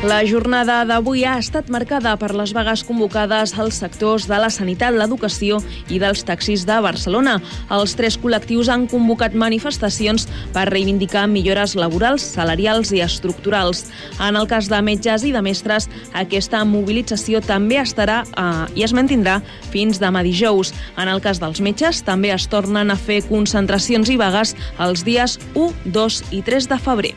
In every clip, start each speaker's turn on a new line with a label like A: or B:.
A: La jornada d'avui ha estat marcada per les vagues convocades als sectors de la sanitat, l'educació i dels taxis de Barcelona. Els tres col·lectius han convocat manifestacions per reivindicar millores laborals, salarials i estructurals. En el cas de metges i de mestres, aquesta mobilització també estarà eh, i es mantindrà fins demà dijous. En el cas dels metges, també es tornen a fer concentracions i vagues els dies 1, 2 i 3 de febrer.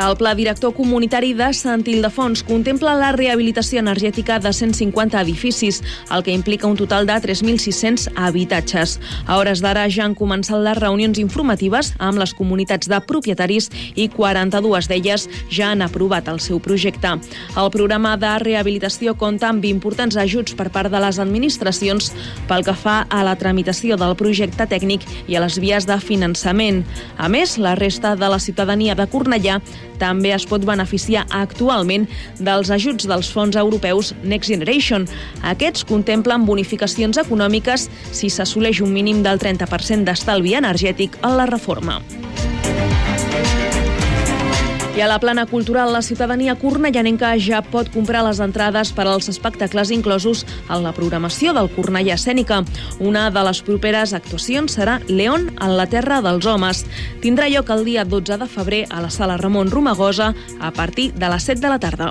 A: El Pla Director Comunitari de Sant Ildefons contempla la rehabilitació energètica de 150 edificis, el que implica un total de 3.600 habitatges. A hores d'ara ja han començat les reunions informatives amb les comunitats de propietaris i 42 d'elles ja han aprovat el seu projecte. El programa de rehabilitació compta amb importants ajuts per part de les administracions pel que fa a la tramitació del projecte tècnic i a les vies de finançament. A més, la resta de la ciutadania de Cornellà també es pot beneficiar actualment dels ajuts dels fons europeus Next Generation. Aquests contemplen bonificacions econòmiques si s'assoleix un mínim del 30% d'estalvi energètic en la reforma. I a la plana cultural, la ciutadania cornellanenca ja pot comprar les entrades per als espectacles inclosos en la programació del Cornellà Escènica. Una de les properes actuacions serà León en la Terra dels Homes. Tindrà lloc el dia 12 de febrer a la sala Ramon Romagosa a partir de les 7 de la tarda.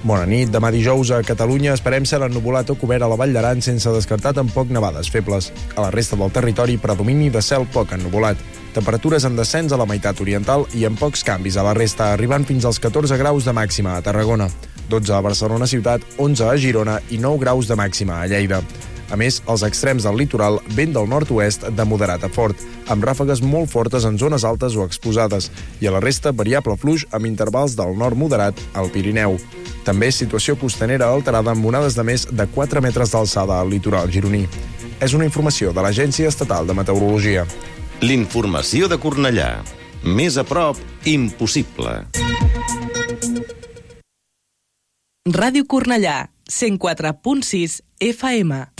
B: Bona nit. Demà dijous a Catalunya esperem ser ennubulat o cobert a la Vall d'Aran sense descartar tampoc nevades febles. A la resta del territori predomini de cel poc ennubulat. Temperatures en descens a la meitat oriental i amb pocs canvis a la resta, arribant fins als 14 graus de màxima a Tarragona, 12 a Barcelona ciutat, 11 a Girona i 9 graus de màxima a Lleida. A més, als extrems del litoral, vent del nord-oest de moderat a fort, amb ràfegues molt fortes en zones altes o exposades, i a la resta variable fluix amb intervals del nord moderat al Pirineu. També situació costanera alterada amb onades de més de 4 metres d'alçada al litoral gironí. És una informació de l'Agència Estatal de Meteorologia.
C: L'informació de Cornellà. Més a prop, impossible.
D: Ràdio Cornellà, 104.6 FM.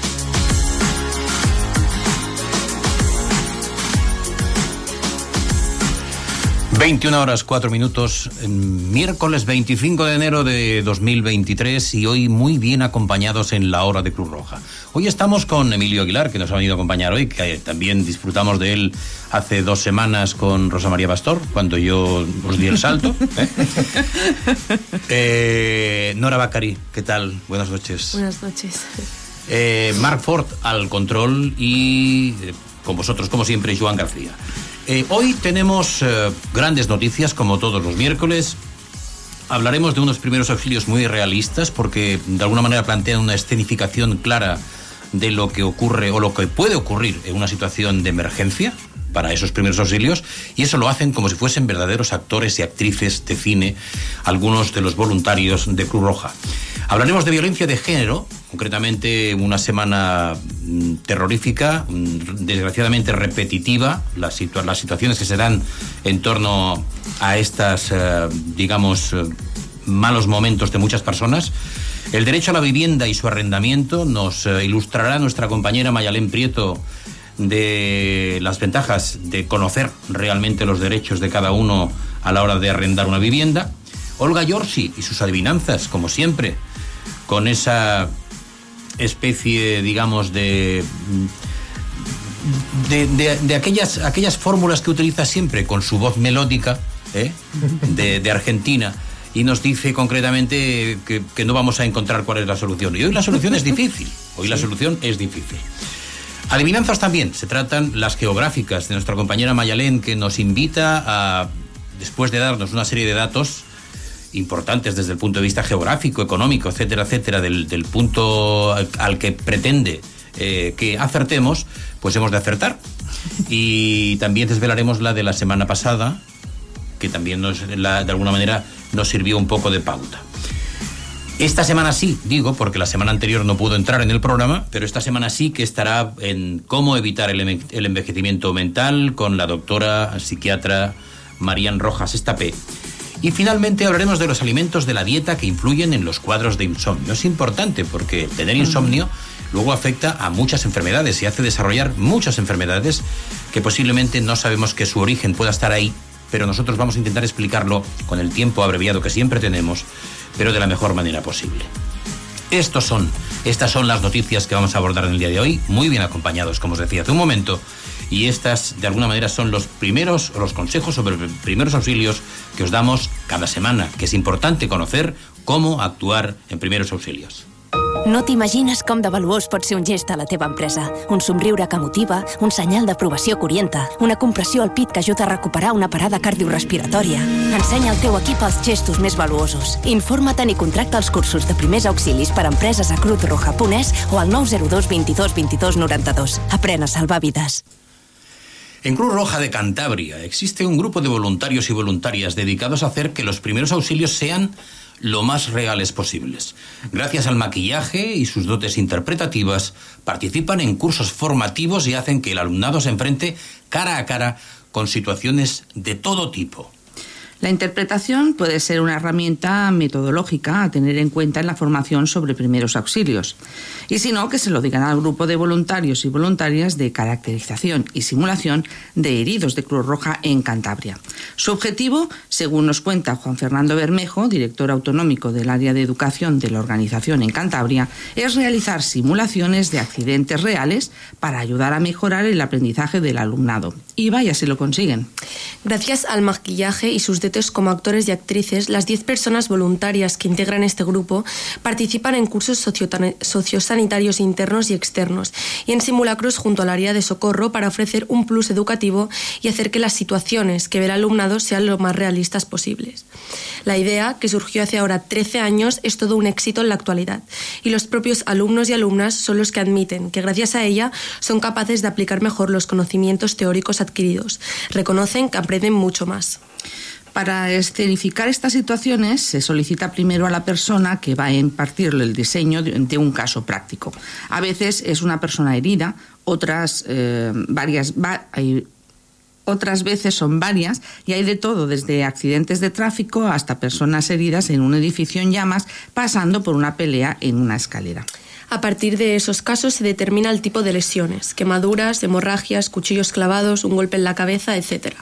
E: ...21 horas 4 minutos, miércoles 25 de enero de 2023 y hoy muy bien acompañados en la hora de Cruz Roja. Hoy estamos con Emilio Aguilar, que nos ha venido a acompañar hoy, que también disfrutamos de él hace dos semanas con Rosa María Pastor, cuando yo os di el salto. ¿eh? Eh, Nora Bacari, ¿qué tal? Buenas noches.
F: Buenas noches.
E: Eh, Mark Ford al control y con vosotros, como siempre, Joan García. Eh, hoy tenemos eh, grandes noticias, como todos los miércoles. Hablaremos de unos primeros auxilios muy realistas, porque de alguna manera plantean una escenificación clara de lo que ocurre o lo que puede ocurrir en una situación de emergencia. Para esos primeros auxilios y eso lo hacen como si fuesen verdaderos actores y actrices de cine, algunos de los voluntarios de Cruz Roja. Hablaremos de violencia de género, concretamente una semana mm, terrorífica, mm, desgraciadamente repetitiva, las, las situaciones que se dan en torno a estas, eh, digamos, eh, malos momentos de muchas personas. El derecho a la vivienda y su arrendamiento nos eh, ilustrará nuestra compañera Mayalén Prieto de las ventajas de conocer realmente los derechos de cada uno a la hora de arrendar una vivienda. Olga Yorsi y sus adivinanzas, como siempre, con esa especie, digamos, de de, aquellas, aquellas fórmulas que utiliza siempre con su voz melódica ¿eh? de, Argentina y nos dice concretamente que, que, no vamos a encontrar cuál es la solución. Y hoy la solución es difícil. Hoy la solución es difícil. Adivinanzas también, se tratan las geográficas de nuestra compañera Mayalén, que nos invita a, después de darnos una serie de datos importantes desde el punto de vista geográfico, económico, etcétera, etcétera, del, punto al, que pretende eh, que acertemos, pues hemos de acertar. Y también desvelaremos la de la semana pasada, que también nos, de alguna manera nos sirvió un poco de pauta. Esta semana sí, digo, porque la semana anterior no pudo entrar en el programa, pero esta semana sí que estará en cómo evitar el, envejecimiento mental con la doctora psiquiatra Marían Rojas Estapé. Y finalmente hablaremos de los alimentos de la dieta que influyen en los cuadros de insomnio. Es importante porque tener insomnio luego afecta a muchas enfermedades y hace desarrollar muchas enfermedades que posiblemente no sabemos que su origen pueda estar ahí, pero nosotros vamos a intentar explicarlo con el tiempo abreviado que siempre tenemos pero de la mejor manera posible. Estos son, estas son las noticias que vamos a abordar en el día de hoy, muy bien acompañados, como os decía hace un momento, y estas de alguna manera son los primeros, los consejos sobre primeros auxilios que os damos cada semana, que es importante conocer cómo actuar en primeros auxilios.
F: No t'imagines com de valuós pot ser un gest a la teva empresa. Un somriure que motiva, un senyal d'aprovació que orienta, una compressió al pit que ajuda a recuperar una parada cardiorrespiratòria. Ensenya al teu equip els gestos més valuosos. Informa't i contracta els cursos de primers auxilis per a empreses a Cruz Roja Punès o al 902 22 22 92. Aprèn a salvar vides.
E: En Cruz Roja de Cantabria existe un grupo de voluntarios y voluntarias dedicados a hacer que los primeros auxilios sean lo más reales posibles. Gracias al maquillaje y sus dotes interpretativas, participan en cursos formativos y hacen que el alumnado se enfrente cara a cara con situaciones de todo tipo.
G: La interpretación puede ser una herramienta metodológica a tener en cuenta en la formación sobre primeros auxilios. Y si no, que se lo digan al grupo de voluntarios y voluntarias de caracterización y simulación de heridos de Cruz Roja en Cantabria. Su objetivo, según nos cuenta Juan Fernando Bermejo, director autonómico del área de educación de la organización en Cantabria, es realizar simulaciones de accidentes reales para ayudar a mejorar el aprendizaje del alumnado. Y vaya si lo consiguen.
H: Gracias al maquillaje y sus como actores y actrices, las 10 personas voluntarias que integran este grupo participan en cursos sociosanitarios internos y externos y en simulacros junto al área de socorro para ofrecer un plus educativo y hacer que las situaciones que ve el alumnado sean lo más realistas posibles. La idea, que surgió hace ahora 13 años, es todo un éxito en la actualidad y los propios alumnos y alumnas son los que admiten que gracias a ella son capaces de aplicar mejor los conocimientos teóricos adquiridos. Reconocen que aprenden mucho más.
G: Para escenificar estas situaciones se solicita primero a la persona que va a impartirle el diseño de, un caso práctico. A veces es una persona herida, otras eh, varias otras veces son varias y hay de todo, desde accidentes de tráfico hasta personas heridas en un edificio en llamas, pasando por una pelea en una escalera.
H: A partir de esos casos se determina el tipo de lesiones, quemaduras, hemorragias, cuchillos clavados, un golpe en la cabeza, etc.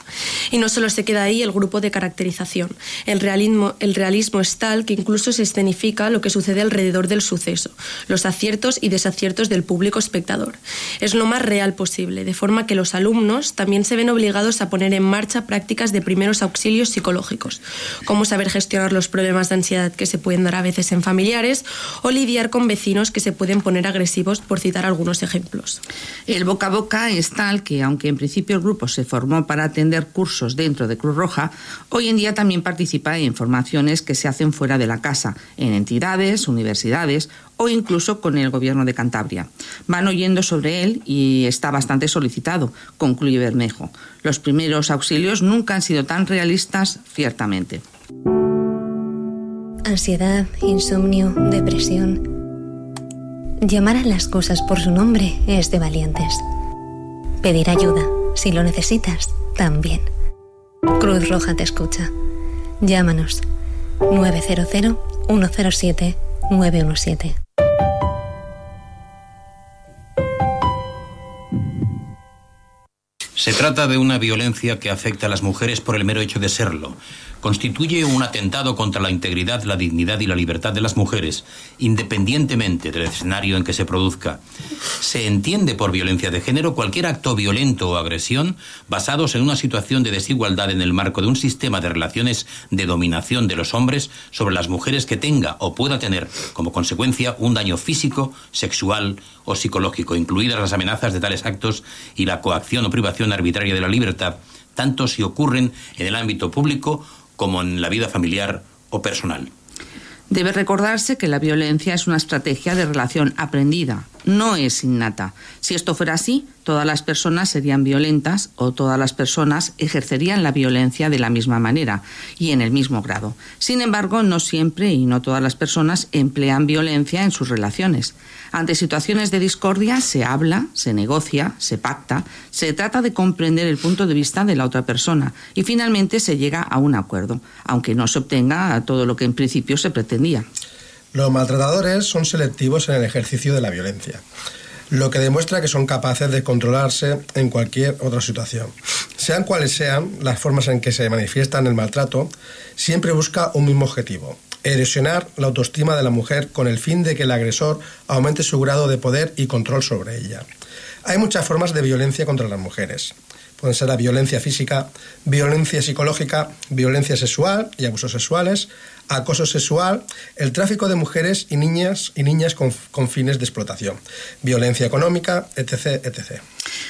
H: Y no solo se queda ahí el grupo de caracterización. El realismo, el es tal que incluso se escenifica lo que sucede alrededor del suceso, los aciertos y desaciertos del público espectador. Es lo más real posible, de forma que los alumnos también se ven obligados a poner en marcha prácticas de primeros auxilios psicológicos, como saber gestionar los problemas de ansiedad que se pueden dar a veces en familiares o lidiar con vecinos que se pueden poner agresivos, por citar algunos ejemplos.
G: El boca a boca es tal que, aunque en principio el grupo se formó para atender cursos dentro de Cruz Roja, hoy en día también participa en formaciones que se hacen fuera de la casa, en entidades, universidades o incluso con el gobierno de Cantabria. Van oyendo sobre él y está bastante solicitado, concluye Bermejo. Los primeros auxilios nunca han sido tan realistas, ciertamente.
I: Ansiedad, insomnio, depresión. Llamar a las cosas por su nombre es de valientes. Pedir ayuda, si lo necesitas, también. Cruz Roja te escucha. Llámanos 900 107 917.
E: Se trata de una violencia que afecta a las mujeres por el mero hecho de serlo. Constituye un atentado contra la integridad, la dignidad y la libertad de las mujeres, independientemente del escenario en que se produzca. Se entiende por violencia de género cualquier acto violento o agresión basados en una situación de desigualdad en el marco de un sistema de relaciones de dominación de los hombres sobre las mujeres que tenga o pueda tener como consecuencia un daño físico, sexual o psicológico, incluidas las amenazas de tales actos y la coacción o privación arbitraria de la libertad, tanto si ocurren en el ámbito público como en la vida familiar o personal.
G: Debe recordarse que la violencia es una estrategia de relación aprendida, no es innata. Si esto fuera así, todas las personas serían violentas o todas las personas ejercerían la violencia de la misma manera y en el mismo grado. Sin embargo, no siempre y no todas las personas emplean violencia en sus relaciones. Ante situaciones de discordia se habla, se negocia, se pacta, se trata de comprender el punto de vista de la otra persona y finalmente se llega a un acuerdo, aunque no se obtenga todo lo que en principio se pretendía.
J: Los maltratadores son selectivos en el ejercicio de la violencia, lo que demuestra que son capaces de controlarse en cualquier otra situación. Sean cuales sean las formas en que se manifiestan el maltrato, siempre busca un mismo objetivo, erosionar la autoestima de la mujer con el fin de que el agresor aumente su grado de poder y control sobre ella. Hay muchas formas de violencia contra las mujeres. Pueden ser la violencia física, violencia psicológica, violencia sexual y abusos sexuales, acoso sexual, el tráfico de mujeres y niñas y niñas con, fines de explotación, violencia económica, etc, etc.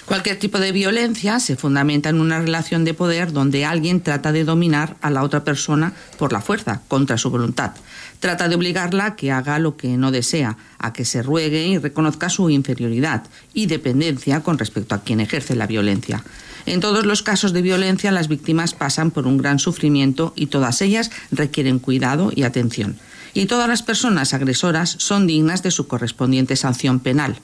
G: Cualquier tipo de violencia se fundamenta en una relación de poder donde alguien trata de dominar a la otra persona por la fuerza, contra su voluntad. Trata de obligarla a que haga lo que no desea, a que se ruegue y reconozca su inferioridad y dependencia con respecto a quien ejerce la violencia. En todos los casos de violencia, las víctimas pasan por un gran sufrimiento y todas ellas requieren cuidado y atención. Y todas las personas agresoras son dignas de su correspondiente sanción penal.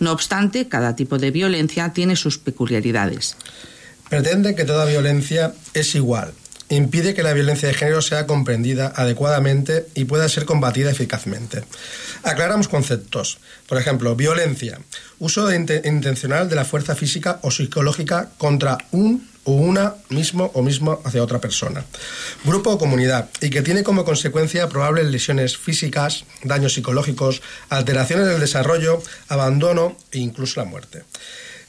G: No obstante, cada tipo de violencia tiene sus peculiaridades.
J: Pretende que toda violencia es igual, impide que la violencia de género sea comprendida adecuadamente y pueda ser combatida eficazmente. Aclaramos conceptos. Por ejemplo, violencia, uso intencional de la fuerza física o psicológica contra un o una mismo o mismo hacia otra persona. Grupo o comunidad, y que tiene como consecuencia probables lesiones físicas, daños psicológicos, alteraciones del desarrollo, abandono e incluso la muerte.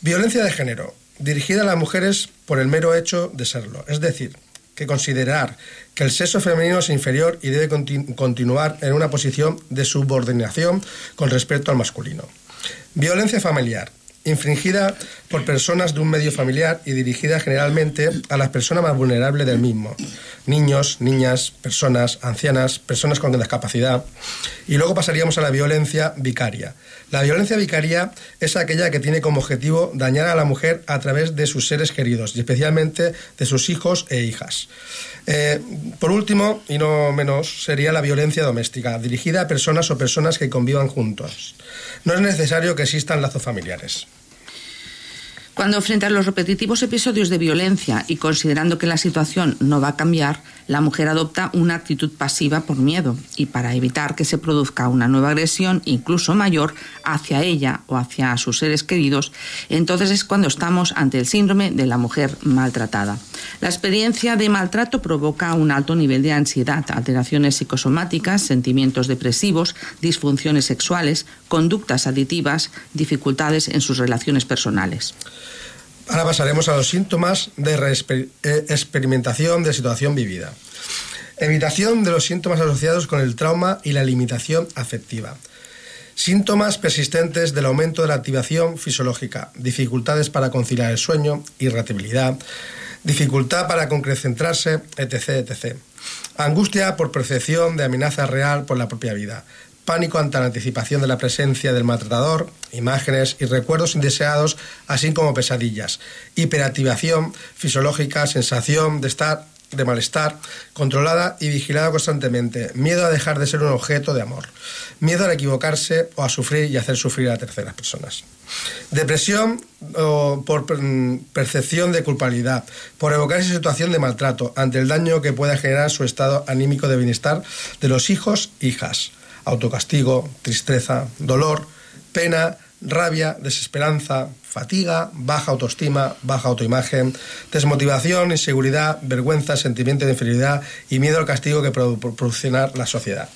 J: Violencia de género, dirigida a las mujeres por el mero hecho de serlo, es decir, que considerar que el sexo femenino es inferior y debe continu continuar en una posición de subordinación con respecto al masculino. Violencia familiar, infringida por personas de un medio familiar y dirigida generalmente a las personas más vulnerables del mismo, niños, niñas, personas, ancianas, personas con discapacidad. Y luego pasaríamos a la violencia vicaria. La violencia vicaria es aquella que tiene como objetivo dañar a la mujer a través de sus seres queridos y especialmente de sus hijos e hijas. Eh, por último, y no menos, sería la violencia doméstica, dirigida a personas o personas que convivan juntos. No es necesario que existan lazos familiares.
G: Cuando frente a los repetitivos episodios de violencia y considerando que la situación no va a cambiar, la mujer adopta una actitud pasiva por miedo y para evitar que se produzca una nueva agresión, incluso mayor, hacia ella o hacia sus seres queridos, entonces es cuando estamos ante el síndrome de la mujer maltratada. La experiencia de maltrato provoca un alto nivel de ansiedad, alteraciones psicosomáticas, sentimientos depresivos, disfunciones sexuales, conductas aditivas, dificultades en sus relaciones personales.
J: Ahora pasaremos a los síntomas de eh, experimentación de situación vivida. Evitación de los síntomas asociados con el trauma y la limitación afectiva. Síntomas persistentes del aumento de la activación fisiológica, dificultades para conciliar el sueño, irritabilidad, dificultad para concentrarse, etc, etc. Angustia por percepción de amenaza real por la propia vida, pánico ante la anticipación de la presencia del maltratador, imágenes y recuerdos indeseados, así como pesadillas, hiperactivación fisiológica, sensación de estar de malestar, controlada y vigilada constantemente, miedo a dejar de ser un objeto de amor, miedo a equivocarse o a sufrir y hacer sufrir a terceras personas. Depresión o por percepción de culpabilidad, por evocar esa situación de maltrato ante el daño que pueda generar su estado anímico de bienestar de los hijos, hijas. Autocastigo, tristeza, dolor, pena, rabia, desesperanza, fatiga, baja autoestima, baja autoimagen, desmotivación, inseguridad, vergüenza, sentimiento de inferioridad y miedo al castigo que puede proporcionar la sociedad.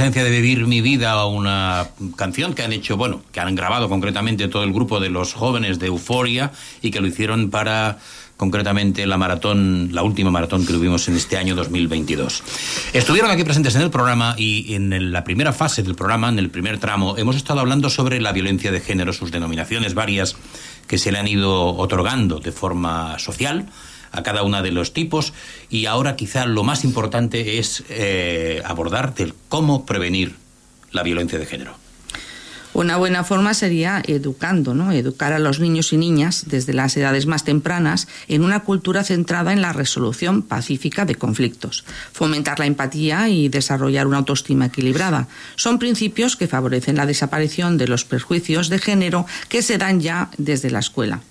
E: Presencia de Vivir mi vida, una canción que han hecho, bueno, que han grabado concretamente todo el grupo de los jóvenes de Euforia y que lo hicieron para concretamente la maratón, la última maratón que tuvimos en este año 2022. Estuvieron aquí presentes en el programa y en la primera fase del programa, en el primer tramo, hemos estado hablando sobre la violencia de género, sus denominaciones varias que se le han ido otorgando de forma social a cada uno de los tipos y ahora quizá lo más importante es eh, abordar el cómo prevenir la violencia de género.
G: Una buena forma sería educando, ¿no? Educar a los niños y niñas desde las edades más tempranas en una cultura centrada en la resolución pacífica de conflictos, fomentar la empatía y desarrollar una autoestima equilibrada. Son principios que favorecen la desaparición de los perjuicios de género que se dan ya desde la escuela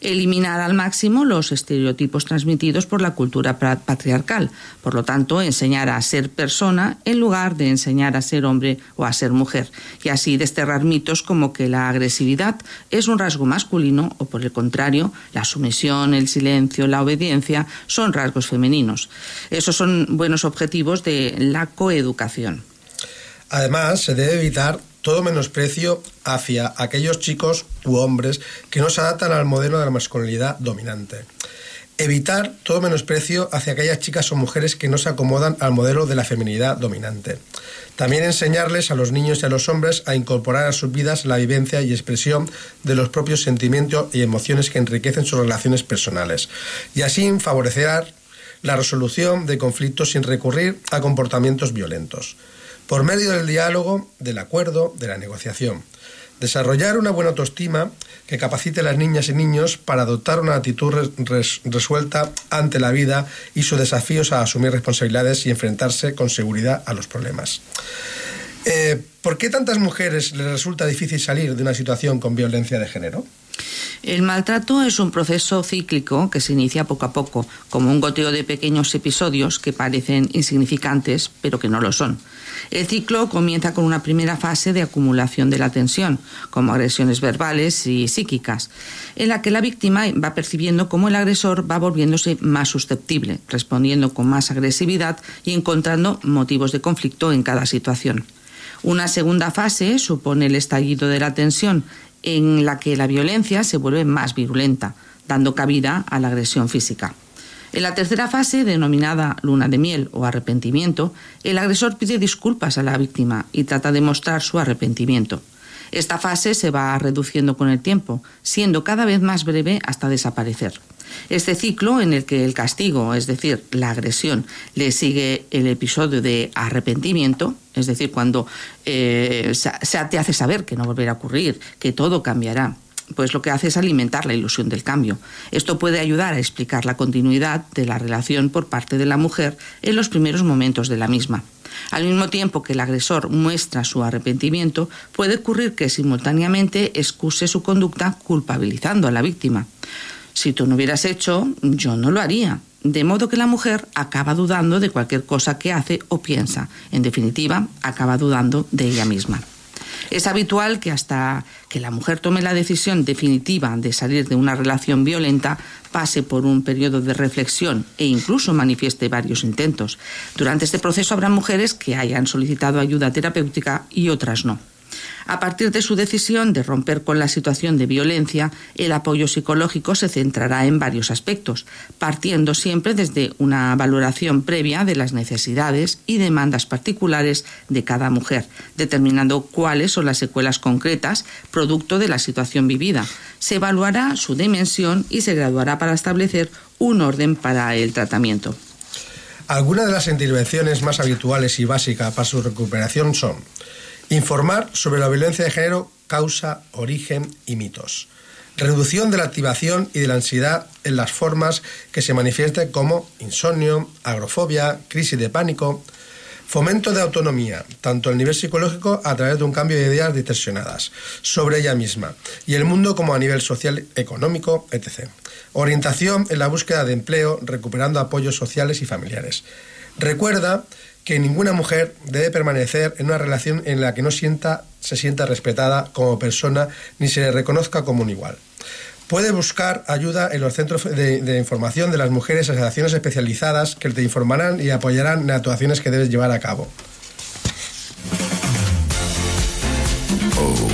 G: eliminar al máximo los estereotipos transmitidos por la cultura patriarcal. Por lo tanto, enseñar a ser persona en lugar de enseñar a ser hombre o a ser mujer. Y así desterrar mitos como que la agresividad es un rasgo masculino o, por el contrario, la sumisión, el silencio, la obediencia son rasgos femeninos. Esos son buenos objetivos de la coeducación.
J: Además, se debe evitar todo menosprecio hacia aquellos chicos u hombres que no se adaptan al modelo de la masculinidad dominante. Evitar todo menosprecio hacia aquellas chicas o mujeres que no se acomodan al modelo de la feminidad dominante. También enseñarles a los niños y a los hombres a incorporar a sus vidas la vivencia y expresión de los propios sentimientos y emociones que enriquecen sus relaciones personales. Y así favorecer la resolución de conflictos sin recurrir a comportamientos violentos por medio del diálogo, del acuerdo, de la negociación. Desarrollar una buena autoestima que capacite a las niñas y niños para adoptar una actitud resuelta ante la vida y sus desafíos a asumir responsabilidades y enfrentarse con seguridad a los problemas. Eh, ¿Por qué tantas mujeres les resulta difícil salir de una situación con violencia de género?
G: El maltrato es un proceso cíclico que se inicia poco a poco, como un goteo de pequeños episodios que parecen insignificantes, pero que no lo son. El ciclo comienza con una primera fase de acumulación de la tensión, como agresiones verbales y psíquicas, en la que la víctima va percibiendo cómo el agresor va volviéndose más susceptible, respondiendo con más agresividad y encontrando motivos de conflicto en cada situación. Una segunda fase supone el estallido de la tensión, en la que la violencia se vuelve más virulenta, dando cabida a la agresión física. En la tercera fase, denominada luna de miel o arrepentimiento, el agresor pide disculpas a la víctima y trata de mostrar su arrepentimiento. Esta fase se va reduciendo con el tiempo, siendo cada vez más breve hasta desaparecer. Este ciclo en el que el castigo, es decir, la agresión, le sigue el episodio de arrepentimiento, es decir, cuando eh, se te hace saber que no volverá a ocurrir, que todo cambiará, pues lo que hace es alimentar la ilusión del cambio. Esto puede ayudar a explicar la continuidad de la relación por parte de la mujer en los primeros momentos de la misma. Al mismo tiempo que el agresor muestra su arrepentimiento, puede ocurrir que simultáneamente excuse su conducta culpabilizando a la víctima. Si tú no hubieras hecho, yo no lo haría. De modo que la mujer acaba dudando de cualquier cosa que hace o piensa. En definitiva, acaba dudando de ella misma. Es habitual que hasta que la mujer tome la decisión definitiva de salir de una relación violenta, pase por un periodo de reflexión e incluso manifieste varios intentos. Durante este proceso habrá mujeres que hayan solicitado ayuda terapéutica y otras no. A partir de su decisión de romper con la situación de violencia, el apoyo psicológico se centrará en varios aspectos, partiendo siempre desde una valoración previa de las necesidades y demandas particulares de cada mujer, determinando cuáles son las secuelas concretas producto de la situación vivida. Se evaluará su dimensión y se graduará para establecer un orden para el tratamiento.
J: Algunas de las intervenciones más habituales y básicas para su recuperación son Informar sobre la violencia de género, causa, origen y mitos. Reducción de la activación y de la ansiedad en las formas que se manifiesten como insomnio, agrofobia, crisis de pánico. Fomento de autonomía, tanto a nivel psicológico a través de un cambio de ideas distorsionadas sobre ella misma y el mundo como a nivel social, económico, etc. Orientación en la búsqueda de empleo, recuperando apoyos sociales y familiares. Recuerda que ninguna mujer debe permanecer en una relación en la que no sienta, se sienta respetada como persona ni se le reconozca como un igual. Puede buscar ayuda en los centros de, información de las mujeres, asociaciones especializadas que te informarán y apoyarán en actuaciones que debes llevar a cabo.
K: Oh.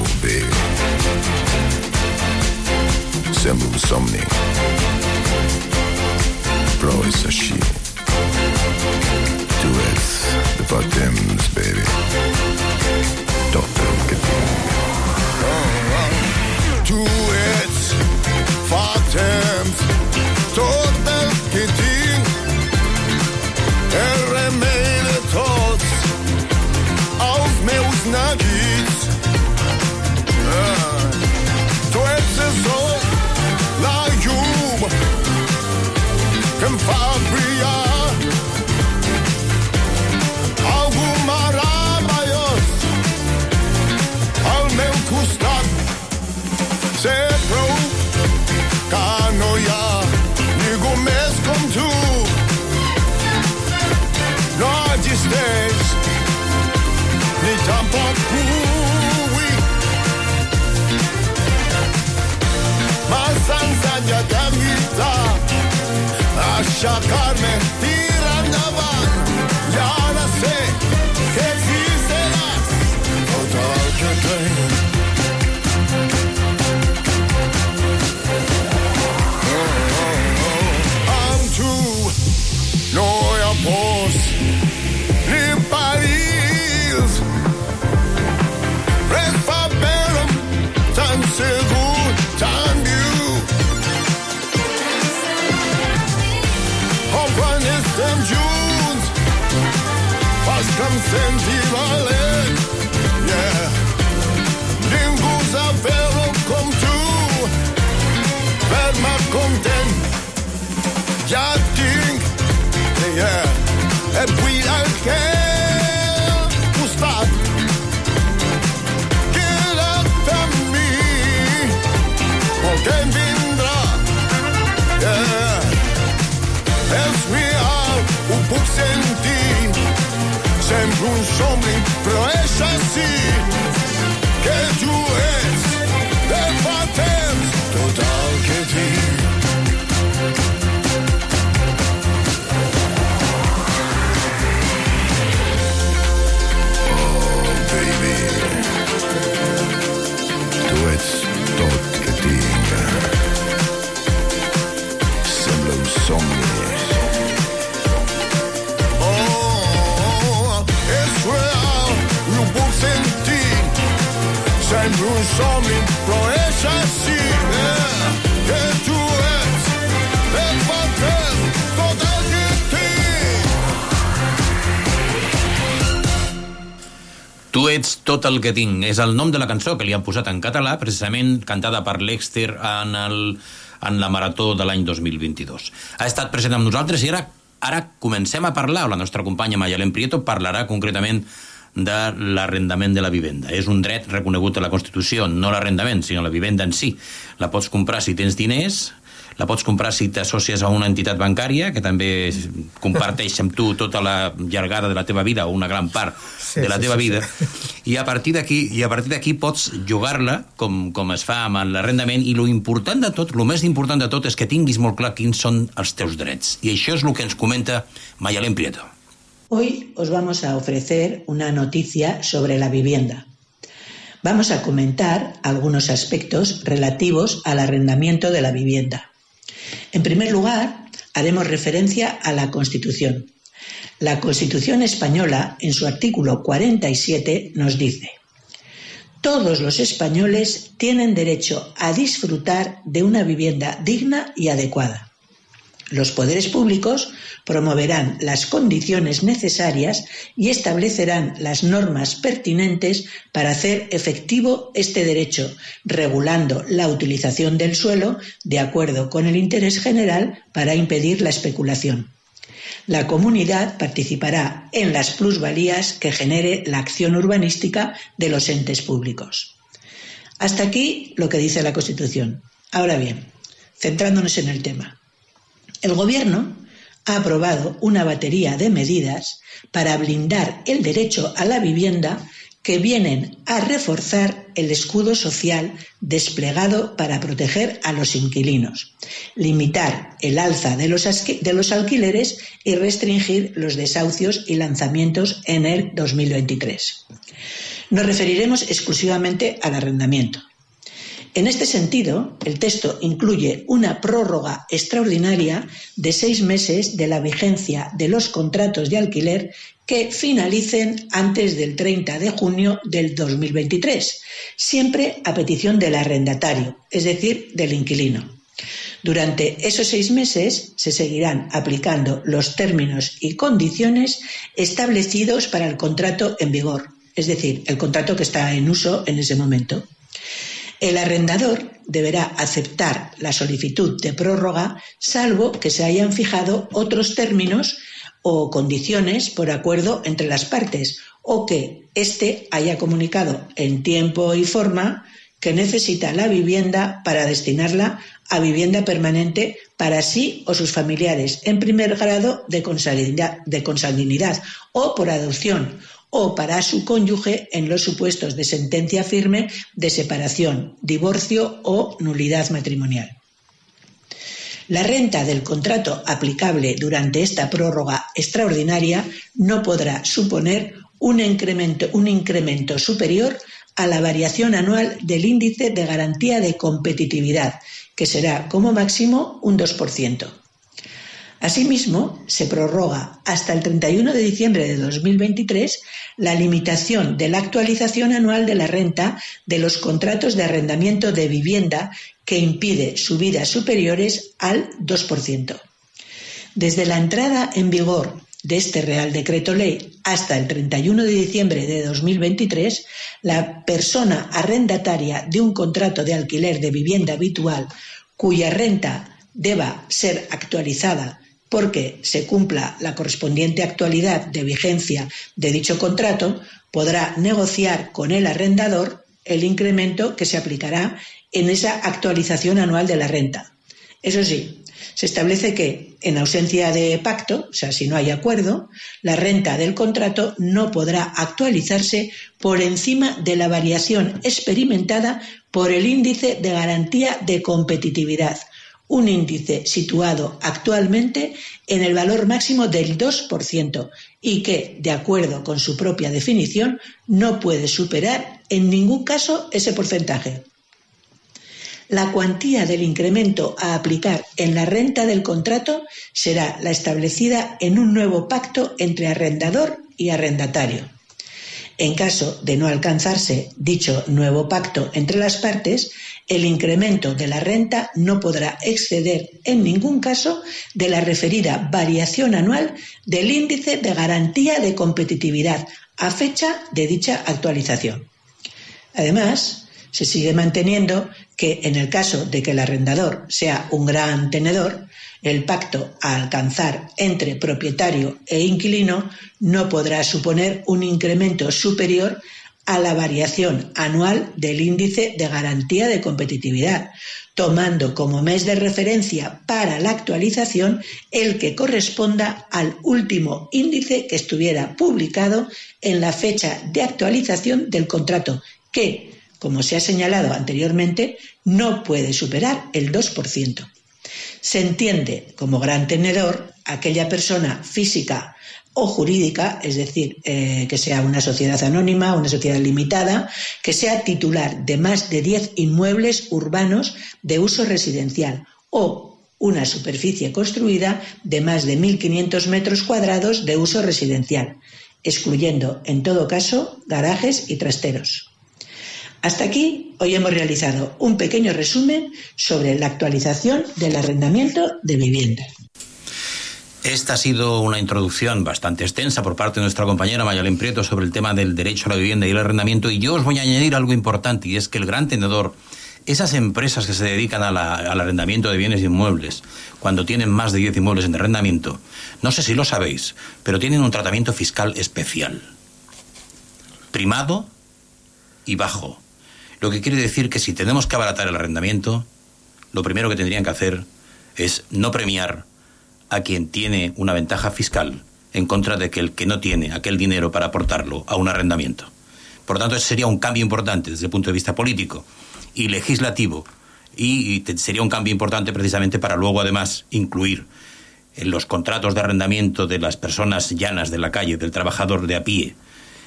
K: Yeah. Dingus a come true. Werd. Ja, ding. Yeah. hombre, pero. Tot el que tinc. És el
E: nom de la cançó que li han posat en català, precisament cantada per l'Exter en, el, en la marató de l'any 2022. Ha estat present amb nosaltres i ara, ara comencem a parlar, la nostra companya Mayalén Prieto parlarà concretament de l'arrendament de la vivenda. És un dret reconegut a la Constitució, no l'arrendament, sinó la vivenda en si. La pots comprar si tens diners, la pots comprar si t'associes a una entitat bancària que també comparteix amb tu tota la llargada de la teva vida o una gran part
L: Sí,
E: de la
L: sí,
E: teva
L: sí,
E: vida
L: sí.
E: i a partir d'aquí i a partir d'aquí pots jugar-la com, com es fa amb l'arrendament i lo important de tot, lo més important de tot és que tinguis molt clar quins són els teus drets i això és el que ens comenta Mayalén Prieto
L: Hoy os vamos a ofrecer una noticia sobre la vivienda. Vamos a comentar algunos aspectos relativos al arrendamiento de la vivienda. En primer lugar, haremos referencia a la Constitución. La Constitución española, en su artículo 47, nos dice, todos los españoles tienen derecho a disfrutar de una vivienda digna y adecuada. Los poderes públicos promoverán las condiciones necesarias y establecerán las normas pertinentes para hacer efectivo este derecho, regulando la utilización del suelo de acuerdo con el interés general para impedir la especulación. La comunidad participará en las plusvalías que genere la acción urbanística de los entes públicos. Hasta aquí lo que dice la Constitución. Ahora bien, centrándonos en el tema. El Gobierno ha aprobado una batería de medidas para blindar el derecho a la vivienda que vienen a reforzar el escudo social desplegado para proteger a los inquilinos, limitar el alza de los, alquileres y restringir los desahucios y lanzamientos en el 2023. Nos referiremos exclusivamente al arrendamiento. En este sentido, el texto incluye una prórroga extraordinaria de seis meses de la vigencia de los contratos de alquiler que finalicen antes del 30 de junio del 2023, siempre a petición del arrendatario, es decir, del inquilino. Durante esos seis meses se seguirán aplicando los términos y condiciones establecidos para el contrato en vigor, es decir, el contrato que está en uso en ese momento. El arrendador deberá aceptar la solicitud de prórroga salvo que se hayan fijado otros términos o condiciones por acuerdo entre las partes o que éste haya comunicado en tiempo y forma que necesita la vivienda para destinarla a vivienda permanente para sí o sus familiares en primer grado de consanguinidad, o por adopción o para su cónyuge en los supuestos de sentencia firme de separación, divorcio o nulidad matrimonial. La renta del contrato aplicable durante esta prórroga extraordinaria no podrá suponer un incremento, superior a la variación anual del índice de garantía de competitividad, que será como máximo un 2%. Asimismo, se prorroga hasta el 31 de diciembre de 2023 la limitación de la actualización anual de la renta de los contratos de arrendamiento de vivienda que impide subidas superiores al 2%. Desde la entrada en vigor de este Real Decreto Ley hasta el 31 de diciembre de 2023, la persona arrendataria de un contrato de alquiler de vivienda habitual cuya renta deba ser actualizada porque se cumpla la correspondiente actualidad de vigencia de dicho contrato, podrá negociar con el arrendador el incremento que se aplicará en esa actualización anual de la renta. Eso sí, se establece que, en ausencia de pacto, o sea, si no hay acuerdo, la renta del contrato no podrá actualizarse por encima de la variación experimentada por el índice de garantía de competitividad, un índice situado actualmente en el valor máximo del 2% y que, de acuerdo con su propia definición, no puede superar en ningún caso ese porcentaje. La cuantía del incremento a aplicar en la renta del contrato será la establecida en un nuevo pacto entre arrendador y arrendatario. En caso de no alcanzarse dicho nuevo pacto entre las partes, el incremento de la renta no podrá exceder en ningún caso de la referida variación anual del índice de garantía de competitividad a fecha de dicha actualización. Además, se sigue manteniendo que en el caso de que el arrendador sea un gran tenedor, el pacto a alcanzar entre propietario e inquilino no podrá suponer un incremento superior a la variación anual del índice de garantía de competitividad, tomando como mes de referencia para la actualización el que corresponda al último índice que estuviera publicado en la fecha de actualización del contrato, que, como se ha señalado anteriormente, no puede superar el 2%. Se entiende como gran tenedor aquella persona física o jurídica, es decir, eh, que sea una sociedad anónima, una sociedad limitada, que sea titular de más de 10 inmuebles urbanos de uso residencial o una superficie construida de más de 1.500 metros cuadrados de uso residencial, excluyendo, en todo caso, garajes y trasteros. Hasta aquí, hoy hemos realizado un pequeño resumen sobre la actualización del arrendamiento de vivienda.
E: Esta ha sido una introducción bastante extensa por parte de nuestra compañera Mayalén Prieto sobre el tema del derecho a la vivienda y el arrendamiento y yo os voy a añadir algo importante y es que el gran tenedor, esas empresas que se dedican al arrendamiento de bienes inmuebles, cuando tienen más de 10 inmuebles en arrendamiento, no sé si lo sabéis, pero tienen un tratamiento fiscal especial. Primado y bajo. Lo que quiere decir que si tenemos que abaratar el arrendamiento, lo primero que tendrían que hacer es no premiar a quien tiene una ventaja fiscal en contra de que el que no tiene aquel dinero para aportarlo a un arrendamiento. Por tanto, ese sería un cambio importante desde el punto de vista político y legislativo y sería un cambio importante precisamente para luego además incluir en los contratos de arrendamiento de las personas llanas de la calle, del trabajador de a pie,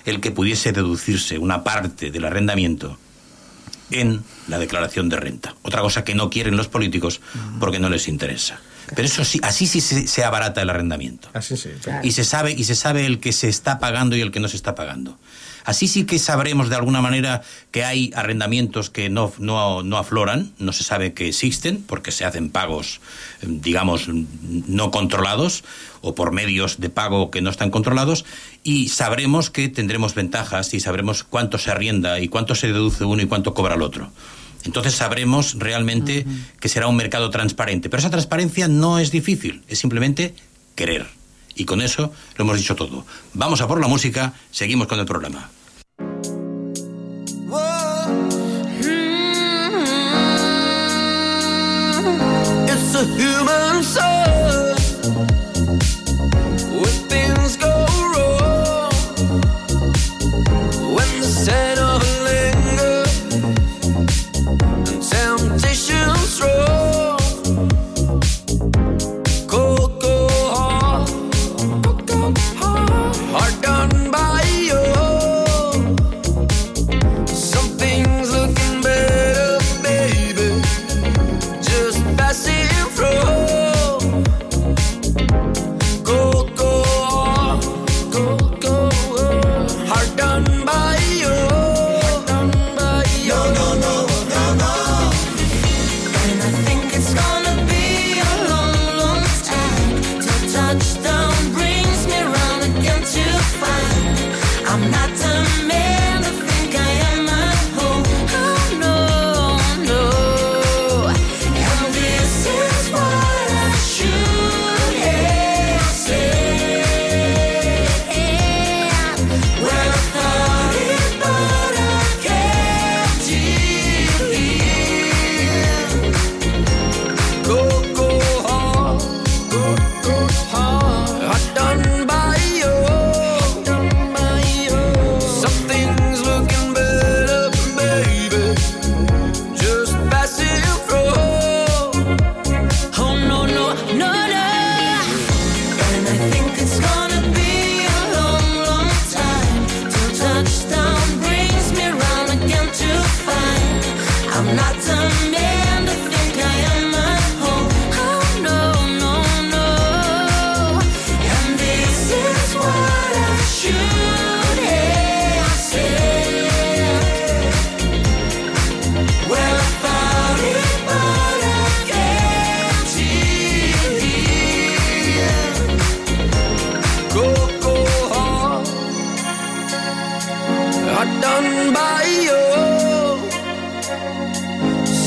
E: el que pudiese deducirse una parte del arrendamiento en la declaración de renta. Otra cosa que no quieren los políticos porque no les interesa. Pero eso sí, así sí se, se abarata el arrendamiento.
J: Así sí.
E: Y se sabe y se sabe el que se está pagando y el que no se está pagando. Así sí que sabremos de alguna manera que hay arrendamientos que no, no, no afloran, no se sabe que existen, porque se hacen pagos, eh, digamos, no controlados o por medios de pago que no están controlados, y sabremos que tendremos ventajas y sabremos cuánto se arrienda y cuánto se deduce uno y cuánto cobra el otro. Entonces sabremos realmente que será un mercado transparente. Pero esa transparencia no es difícil, es simplemente querer. Y con eso lo hemos dicho todo. Vamos a por la música, seguimos con el programa.
M: It's a human soul.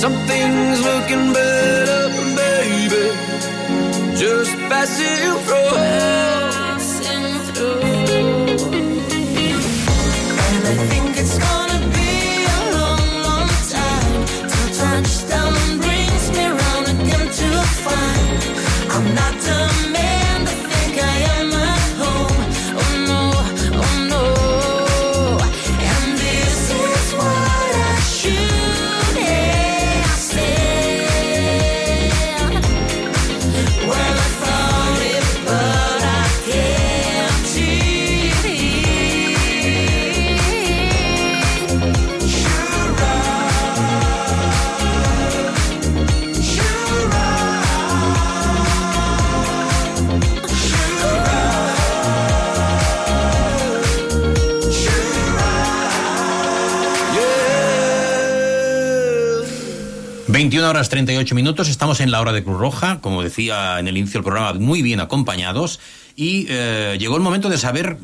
M: Something's looking better, baby. Just passing through.
E: 21 horas 38 minutos, estamos en la hora de Cruz Roja, como decía en el inicio del programa, muy bien acompañados, y eh, llegó el momento de saber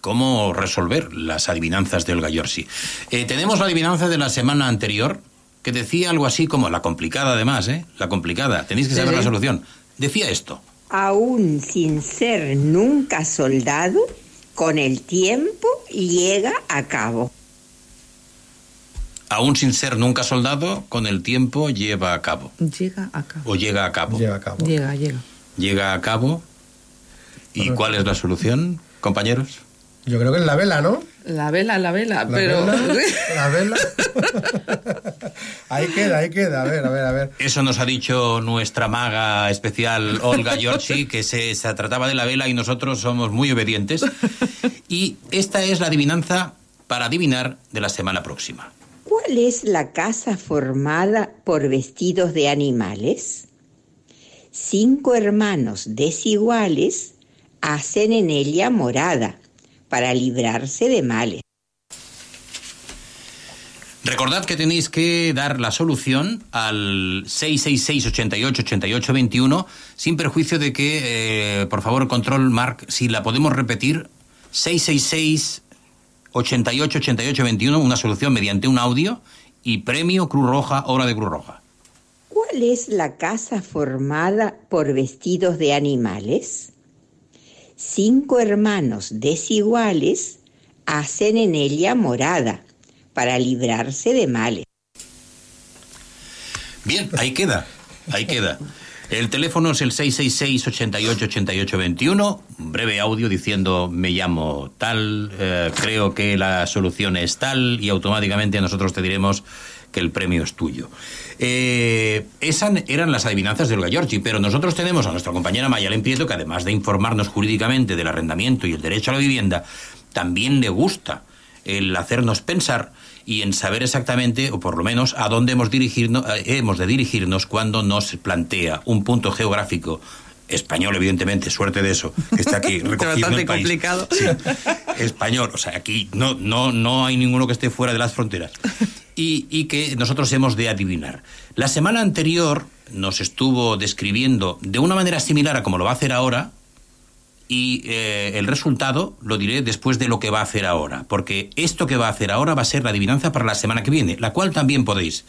E: cómo resolver las adivinanzas de Olga Yorsi. Eh, tenemos la adivinanza de la semana anterior, que decía algo así como, la complicada además, ¿eh? La complicada, tenéis que saber
N: Sí.
E: la solución. Decía esto,
N: Aún sin ser nunca soldado, con el tiempo llega a cabo.
E: Aún sin ser nunca soldado, con el tiempo lleva a cabo,
G: Llega a cabo.
E: o llega a cabo.
J: Llega a cabo.
G: Llega, llega.
E: Llega a cabo. ¿Y cuál es la solución, compañeros?
J: Yo creo que es la vela, ¿no?
G: La vela, la vela,
J: La
G: pero...
J: vela, la vela. ahí queda, ahí queda. A ver, a ver, a ver.
E: Eso nos ha dicho nuestra maga especial Olga Giorgi, que se, se trataba de la vela y nosotros somos muy obedientes. Y esta es la adivinanza para adivinar de la semana próxima.
N: ¿Cuál es la casa formada por vestidos de animales? Cinco hermanos desiguales hacen en ella morada para librarse de males.
E: Recordad que tenéis que dar la solución al 666 88 88 21 sin perjuicio de que, eh, por favor, control, Mark, si la podemos repetir, 666 88 88 21, una solución mediante un audio y premio Cruz Roja, hora de Cruz Roja.
N: ¿Cuál es la casa formada por vestidos de animales? Cinco hermanos desiguales hacen en ella morada para librarse de males.
E: Bien, ahí queda, ahí queda. El teléfono es el 666 88 88 21. Un breve audio diciendo me llamo tal, eh, creo que la solución es tal y automáticamente nosotros te diremos que el premio es tuyo. Eh, esas eran las adivinanzas de Olga Giorgi, pero nosotros tenemos a nuestra compañera Mayalen Prieto que además de informarnos jurídicamente del arrendamiento y el derecho a la vivienda, también le gusta el hacernos pensar y en saber exactamente, o por lo menos, a dónde hemos, dirigirnos, eh, hemos de dirigirnos cuando nos plantea un punto geográfico español, evidentemente, suerte de eso, que está aquí recogido
G: Bastante
E: el país.
G: complicado.
E: Sí, español, o sea, aquí no, no, no hay ninguno que esté fuera de las fronteras. Y, y que nosotros hemos de adivinar. La semana anterior nos estuvo describiendo de una manera similar a como lo va a hacer ahora, y eh, el resultado lo diré después de lo que va a hacer ahora, porque esto que va a hacer ahora va a ser la adivinanza para la semana que viene, la cual también podéis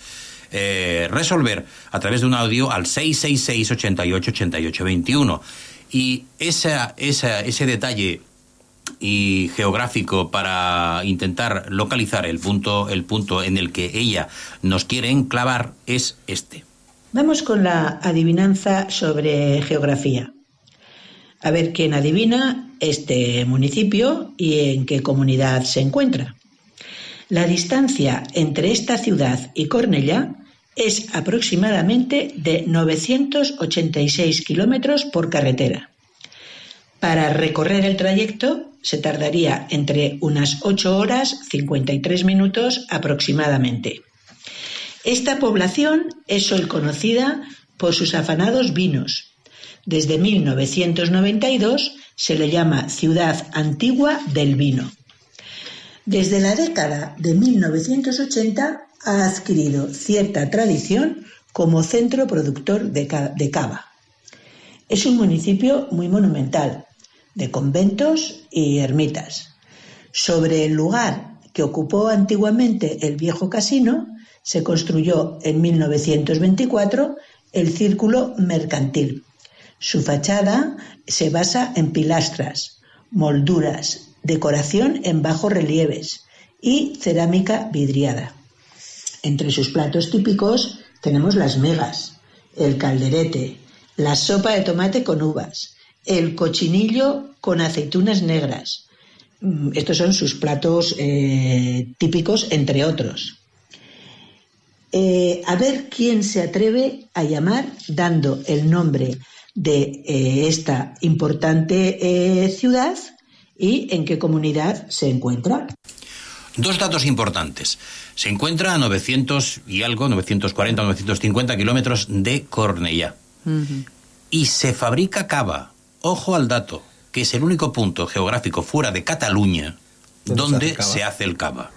E: eh, resolver a través de un audio al 666 88 88 21. Y esa, esa, ese detalle y geográfico para intentar localizar el punto, el punto en el que ella nos quiere enclavar es este.
L: Vamos con la adivinanza sobre geografía. A ver quién adivina este municipio y en qué comunidad se encuentra. La distancia entre esta ciudad y Cornellá es aproximadamente de 986 kilómetros por carretera. Para recorrer el trayecto se tardaría entre unas 8 horas 53 minutos aproximadamente. Esta población es hoy conocida por sus afanados vinos. Desde 1992 se le llama Ciudad Antigua del Vino. Desde la década de 1980 ha adquirido cierta tradición como centro productor de cava. Es un municipio muy monumental, de conventos y ermitas. Sobre el lugar que ocupó antiguamente el viejo casino, se construyó en 1924 el Círculo Mercantil. Su fachada se basa en pilastras, molduras, decoración en bajos relieves y cerámica vidriada. Entre sus platos típicos tenemos las megas, el calderete, la sopa de tomate con uvas, el cochinillo con aceitunas negras. Mm, Estos son sus platos eh, típicos, entre otros. Eh, a ver quién se atreve a llamar dando el nombre de eh, esta importante eh, ciudad y en qué comunidad se encuentra.
E: Dos datos importantes. Se encuentra a 900 y algo, 940, 950 kilómetros de Cornellá. Y se fabrica cava. Ojo al dato, que es el único punto geográfico fuera de Cataluña
J: ¿Dónde
E: donde
J: se hace cava?
E: se hace el cava.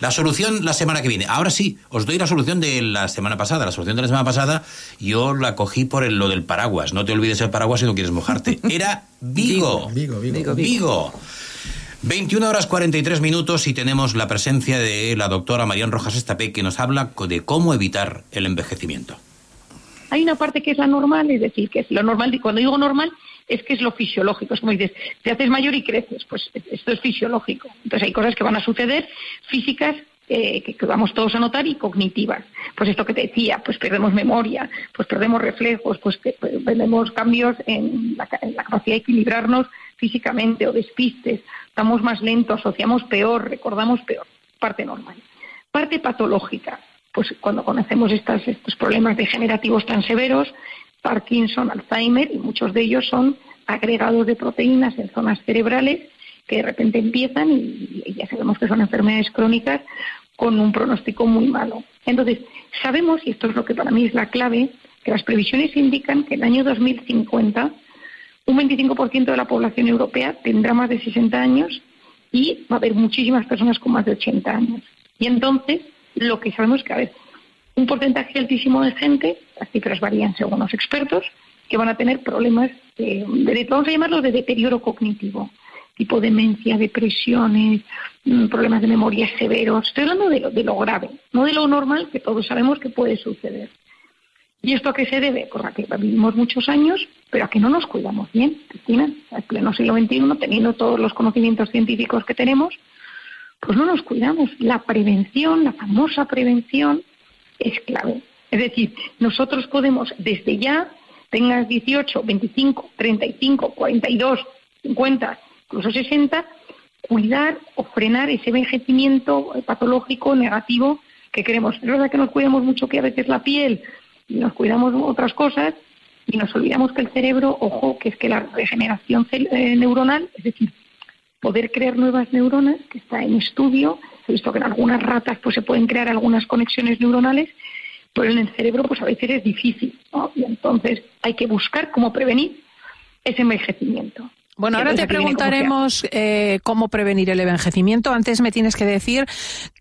E: La solución la semana que viene. Ahora sí, os doy la solución de la semana pasada. La solución de la semana pasada yo la cogí por el- lo del paraguas. No te olvides el paraguas si no quieres mojarte. Era Vigo.
J: Vigo, Vigo.
E: Vigo. 21 horas 43 minutos y tenemos la presencia de la doctora Marian Rojas Estapé que nos habla co- de cómo evitar el envejecimiento.
O: Hay una parte que es la normal, es decir, que es lo normal, y cuando digo normal es que es lo fisiológico, es como dices, te haces mayor y creces, pues esto es fisiológico. Entonces hay cosas que van a suceder físicas eh, que, vamos todos a notar y cognitivas. Pues esto que te decía, pues perdemos memoria, pues perdemos reflejos, pues que- perdemos cambios en la, ca- en la capacidad de equilibrarnos físicamente o despistes, estamos más lentos, asociamos peor, recordamos peor, parte normal. Parte patológica, pues cuando conocemos estas, estos problemas degenerativos tan severos, Parkinson, Alzheimer, y muchos de ellos son agregados de proteínas en zonas cerebrales que de repente empiezan y, ya sabemos que son enfermedades crónicas con un pronóstico muy malo. Entonces, sabemos, y esto es lo que para mí es la clave, que las previsiones indican que en el año 2050 un 25% de la población europea tendrá más de 60 años y va a haber muchísimas personas con más de 80 años. Y entonces, lo que sabemos es que, a ver, un porcentaje altísimo de gente, las cifras varían según los expertos, que van a tener problemas, de, vamos a llamarlos de deterioro cognitivo, tipo demencia, depresiones, mm, problemas de memoria severos. Estoy hablando de lo, de lo grave, no de lo normal que todos sabemos que puede suceder. ¿Y esto a qué se debe? Pues a que vivimos muchos años, pero a que no nos cuidamos bien, Cristina, en pleno siglo XXI, teniendo todos los conocimientos científicos que tenemos, pues no nos cuidamos. La prevención, la famosa prevención, es clave. Es decir, nosotros podemos desde ya, tengas 18, 25, 35, 42, 50, incluso 60, cuidar o frenar ese envejecimiento patológico negativo que queremos. Es verdad que nos cuidamos mucho que a veces la piel y nos cuidamos otras cosas y nos olvidamos que el cerebro, ojo, que es que la regeneración eh, neuronal, es decir, poder crear nuevas neuronas, que está en estudio, visto que en algunas ratas pues se pueden crear algunas conexiones neuronales, pero en el cerebro pues a veces es difícil, ¿no? Y entonces hay que buscar cómo prevenir ese envejecimiento.
P: Bueno, ahora te preguntaremos eh, cómo prevenir el envejecimiento. Antes me tienes que decir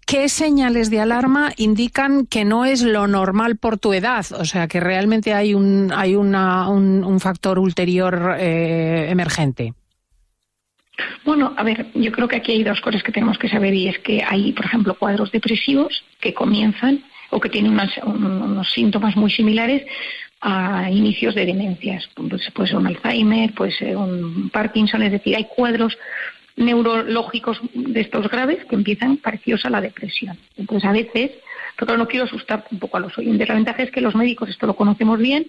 P: qué señales de alarma indican que no es lo normal por tu edad, o sea, que realmente hay un, hay una, un, un factor ulterior eh, emergente.
O: Bueno, a ver, yo creo que aquí hay dos cosas que tenemos que saber y es que hay, por ejemplo, cuadros depresivos que comienzan o que tienen unas- un- unos síntomas muy similares a inicios de demencias. Pues puede ser un Alzheimer, puede ser un Parkinson, es decir, hay cuadros neurológicos de estos graves que empiezan parecidos a la depresión. Entonces, a veces, pero no quiero asustar tampoco a los oyentes, la ventaja es que los médicos esto lo conocemos bien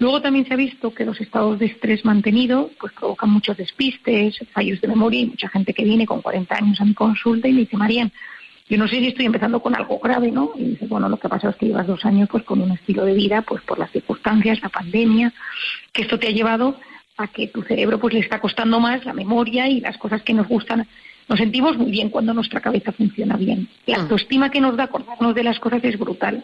O: Luego también se ha visto que los estados de estrés mantenido pues provocan muchos despistes, fallos de memoria y mucha gente que viene con 40 años a mi consulta y me dice, Marían, yo no sé si estoy empezando con algo grave, ¿no? Y dice, bueno, lo que pasa es que llevas dos años pues con un estilo de vida, pues por las circunstancias, la pandemia, que esto te ha llevado a que tu cerebro pues le está costando más la memoria y las cosas que nos gustan. Nos sentimos muy bien cuando nuestra cabeza funciona bien. La autoestima que nos da acordarnos de las cosas es brutal.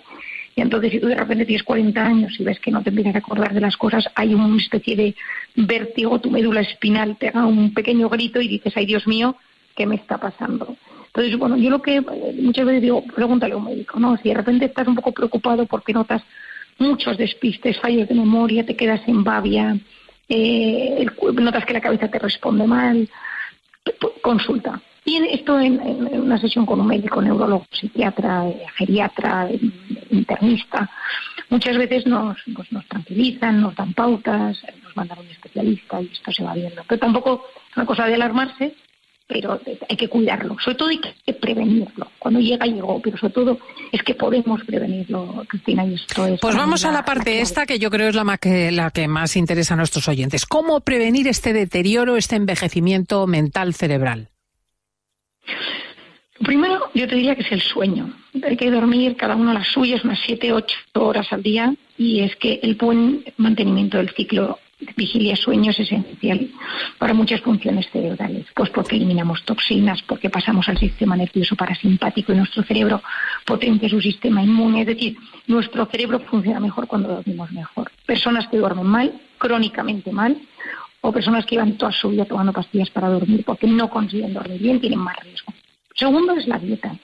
O: Y entonces, si tú de repente tienes 40 años y ves que no te empiezas a acordar de las cosas, hay una especie de vértigo, tu médula espinal te da un pequeño grito y dices, ay Dios mío, ¿qué me está pasando? Entonces, bueno, yo lo que eh, muchas veces digo, pregúntale a un médico, ¿no? Si de repente estás un poco preocupado porque notas muchos despistes, fallos de memoria, te quedas en babia, eh, notas que la cabeza te responde mal, consulta. Y esto en, una sesión con un médico, neurólogo, psiquiatra, eh, geriatra, eh, internista, muchas veces nos, pues, nos tranquilizan, nos dan pautas, nos mandan a un especialista y esto se va viendo. Pero tampoco es una cosa de alarmarse, pero hay que cuidarlo. Sobre todo hay que prevenirlo. Cuando llega, llegó, pero sobre todo es que podemos prevenirlo, Cristina, y esto es...
P: Pues vamos a la parte esta que yo creo es la, que, la que más interesa a nuestros oyentes. ¿Cómo prevenir este deterioro, este envejecimiento mental cerebral?
O: Primero, yo te diría que es el sueño. Hay que dormir cada uno las suyas, unas 7, 8 horas al día, y es que el buen mantenimiento del ciclo de vigilia-sueño es esencial para muchas funciones cerebrales. Pues porque eliminamos toxinas, porque pasamos al sistema nervioso parasimpático y nuestro cerebro potencia su sistema inmune. Es decir, nuestro cerebro funciona mejor cuando dormimos mejor. Personas que duermen mal, crónicamente mal, o personas que llevan toda su vida tomando pastillas para dormir porque no consiguen dormir bien, tienen más riesgo. Segundo es la dieta.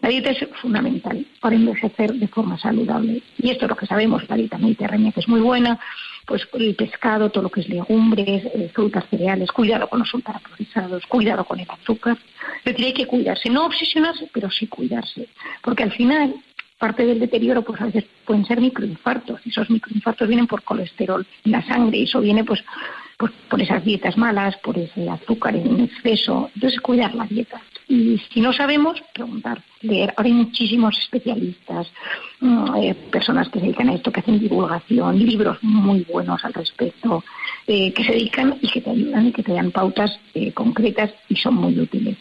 O: La dieta es fundamental para envejecer de forma saludable. Y esto es lo que sabemos, la dieta mediterránea que es muy buena, pues el pescado, todo lo que es legumbres, eh, frutas, cereales, cuidado con los ultraprocesados, cuidado con el azúcar. Es decir, hay que cuidarse, no obsesionarse, pero sí cuidarse. Porque al final, parte del deterioro, pues a veces pueden ser microinfartos. Y esos microinfartos vienen por colesterol en la sangre y eso viene pues, pues por esas dietas malas, por ese azúcar en exceso. Entonces, cuidar la dieta. Y si no sabemos, preguntar, leer. Ahora hay muchísimos especialistas, mm, eh, personas que se dedican a esto, que hacen divulgación, libros muy buenos al respecto, eh, que se dedican y que te ayudan y que te dan pautas eh, concretas y son muy útiles.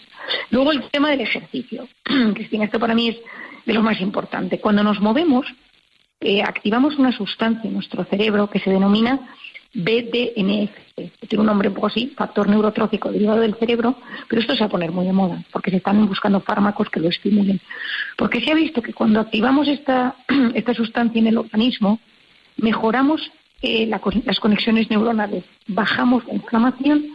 O: Luego el tema del ejercicio. Cristina, esto para mí es de lo más importante. Cuando nos movemos, activamos una sustancia en nuestro cerebro que se denomina BDNF. Tiene un nombre un poco así, factor neurotrófico derivado del cerebro, pero esto se va a poner muy de moda porque se están buscando fármacos que lo estimulen. Porque se ha visto que cuando activamos esta, esta sustancia en el organismo, mejoramos eh, las conexiones neuronales, bajamos la inflamación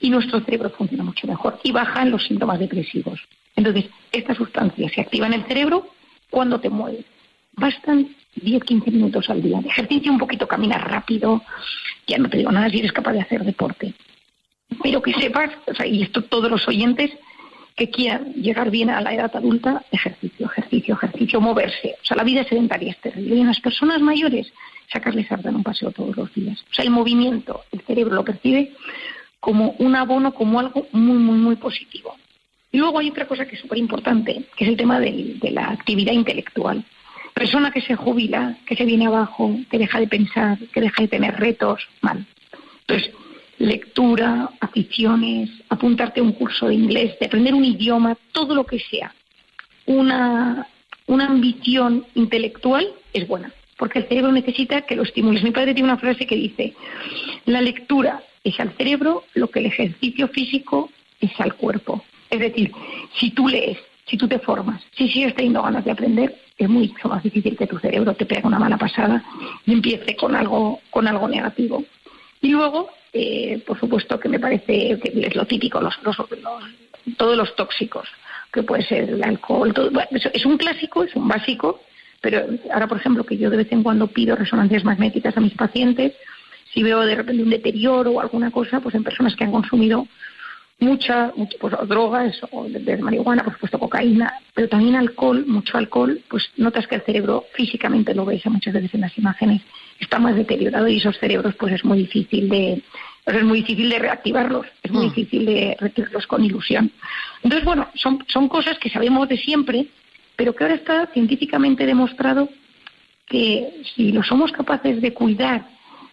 O: y nuestro cerebro funciona mucho mejor y bajan los síntomas depresivos. Entonces, esta sustancia se activa en el cerebro cuando te mueves. Bastan 10-15 minutos al día de ejercicio, un poquito caminar rápido, ya no te digo nada si eres capaz de hacer deporte. Pero que sepas, o sea, y esto todos los oyentes que quieran llegar bien a la edad adulta, ejercicio, ejercicio, ejercicio, moverse. O sea, la vida sedentaria es terrible. Y en las personas mayores, sacarles a dar un paseo todos los días. O sea, el movimiento, el cerebro lo percibe como un abono, como algo muy, muy, muy positivo. Y luego hay otra cosa que es súper importante, que es el tema de la actividad intelectual. Persona que se jubila, que se viene abajo, que deja de pensar, que deja de tener retos, mal. Entonces, lectura, aficiones, apuntarte a un curso de inglés, de aprender un idioma, todo lo que sea. Una, una ambición intelectual es buena, porque el cerebro necesita que lo estimules. Mi padre tiene una frase que dice, la lectura es al cerebro lo que el ejercicio físico es al cuerpo. Es decir, si tú lees, si tú te formas, si sigues teniendo ganas de aprender, es mucho más difícil que tu cerebro te pegue una mala pasada y empiece con algo, con algo negativo. Y luego, eh, por supuesto que me parece que es lo típico, los, los- todos los tóxicos, que puede ser el alcohol, todo, bueno, es un clásico, es un básico, pero ahora, por ejemplo, que yo de vez en cuando pido resonancias magnéticas a mis pacientes, si veo de repente un deterioro o alguna cosa, pues en personas que han consumido mucha, mucho, pues, drogas o de, de marihuana, por supuesto cocaína, pero también alcohol, mucho alcohol, pues notas que el cerebro físicamente lo ves muchas veces en las imágenes, está más deteriorado y esos cerebros pues es muy difícil de pues, es muy difícil de reactivarlos, es muy difícil de reactivarlos con ilusión. Entonces, bueno, son, son cosas que sabemos de siempre, pero que ahora está científicamente demostrado que si lo somos capaces de cuidar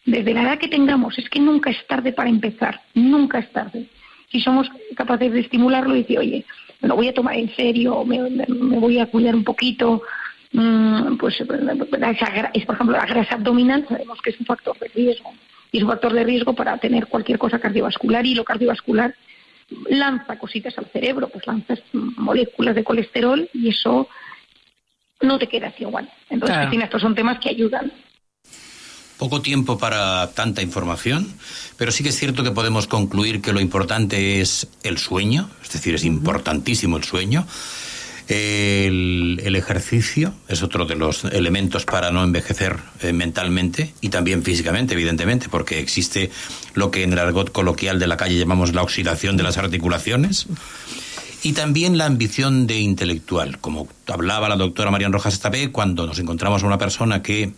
O: desde la edad que tengamos, es que nunca es tarde para empezar, nunca es tarde. Si somos capaces de estimularlo y decir, oye, me lo voy a tomar en serio, me, voy a cuidar un poquito, mm, pues gra- es, por ejemplo, la grasa abdominal sabemos que es un factor de riesgo y es un factor de riesgo para tener cualquier cosa cardiovascular y lo cardiovascular lanza cositas al cerebro, pues lanzas moléculas de colesterol y eso no te queda así igual. Entonces,
E: Claro.
O: Cristina, estos son temas que ayudan.
E: Poco tiempo para tanta información, pero sí que es cierto que podemos concluir que lo importante es el sueño, es decir, es importantísimo el sueño. El, el ejercicio es otro de los elementos para no envejecer eh, mentalmente y también físicamente, evidentemente, porque existe lo que en el argot coloquial de la calle llamamos la oxidación de las articulaciones. Y también la ambición de intelectual, como hablaba la doctora Marian Rojas Estapé, cuando nos encontramos a una persona que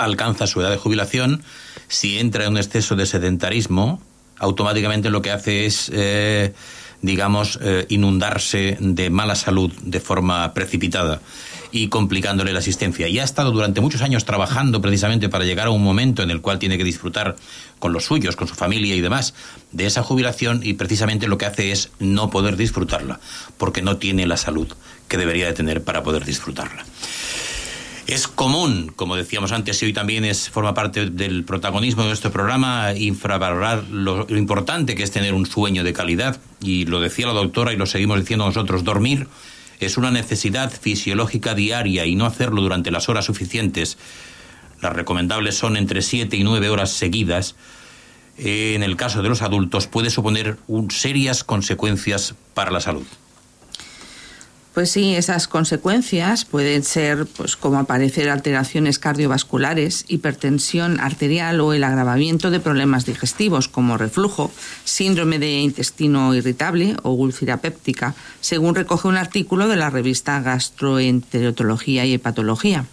E: alcanza su edad de jubilación, si entra en un exceso de sedentarismo, automáticamente lo que hace es, eh, digamos, eh, inundarse de mala salud de forma precipitada y complicándole la asistencia. Y ha estado durante muchos años trabajando precisamente para llegar a un momento en el cual tiene que disfrutar con los suyos, con su familia y demás, de esa jubilación y precisamente lo que hace es no poder disfrutarla, porque no tiene la salud que debería de tener para poder disfrutarla. Es común, como decíamos antes, y hoy también es, forma parte del protagonismo de nuestro programa, infravalorar lo, importante que es tener un sueño de calidad. Y lo decía la doctora y lo seguimos diciendo nosotros, dormir es una necesidad fisiológica diaria y no hacerlo durante las horas suficientes. Las recomendables son entre 7 y 9 horas seguidas. Eh, en el caso de los adultos puede suponer un- serias consecuencias para la salud.
G: Pues sí, esas consecuencias pueden ser pues como aparecer alteraciones cardiovasculares, hipertensión arterial o el agravamiento de problemas digestivos como reflujo, síndrome de intestino irritable o úlcera péptica, según recoge un artículo de la revista Gastroenterología y Hepatología.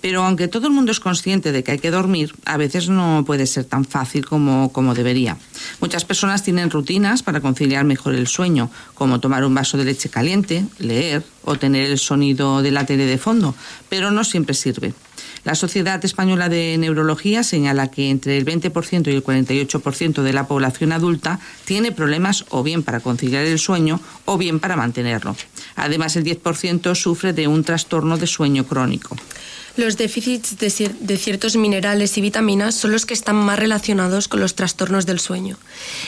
G: Pero aunque todo el mundo es consciente de que hay que dormir, a veces no puede ser tan fácil como, como debería. Muchas personas tienen rutinas para conciliar mejor el sueño, como tomar un vaso de leche caliente, leer o tener el sonido de la tele de fondo, pero no siempre sirve. La Sociedad Española de Neurología señala que entre el 20% y el 48% de la población adulta tiene problemas o bien para conciliar el sueño o bien para mantenerlo. Además, el 10% sufre de un trastorno de sueño crónico.
H: Los déficits de, cier- de ciertos minerales y vitaminas son los que están más relacionados con los trastornos del sueño.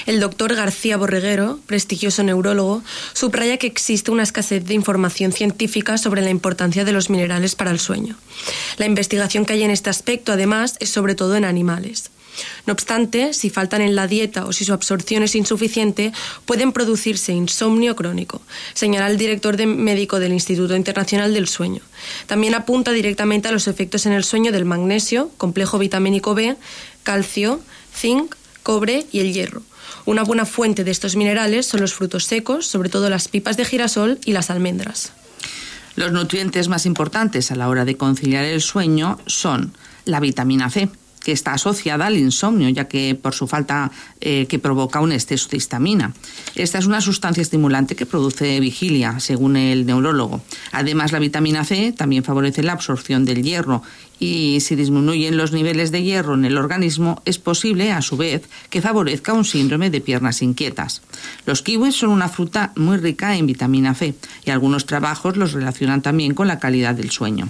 H: El doctor García Borreguero, prestigioso neurólogo, subraya que existe una escasez de información científica sobre la importancia de los minerales para el sueño. La investigación que hay en este aspecto, además, es sobre todo en animales. No obstante, si faltan en la dieta o si su absorción es insuficiente, pueden producirse insomnio crónico, señala el director de- médico del Instituto Internacional del Sueño. También apunta directamente a los efectos en el sueño del magnesio, complejo vitamínico B, calcio, zinc, cobre y el hierro. Una buena fuente de estos minerales son los frutos secos, sobre todo las pipas de girasol y las almendras.
G: Los nutrientes más importantes a la hora de conciliar el sueño son la vitamina C, que está asociada al insomnio, ya que por su falta eh, que provoca un exceso de histamina. Esta es una sustancia estimulante que produce vigilia, según el neurólogo. Además, la vitamina C también favorece la absorción del hierro y si disminuyen los niveles de hierro en el organismo, es posible, a su vez, que favorezca un síndrome de piernas inquietas. Los kiwis son una fruta muy rica en vitamina C y algunos trabajos los relacionan también con la calidad del sueño.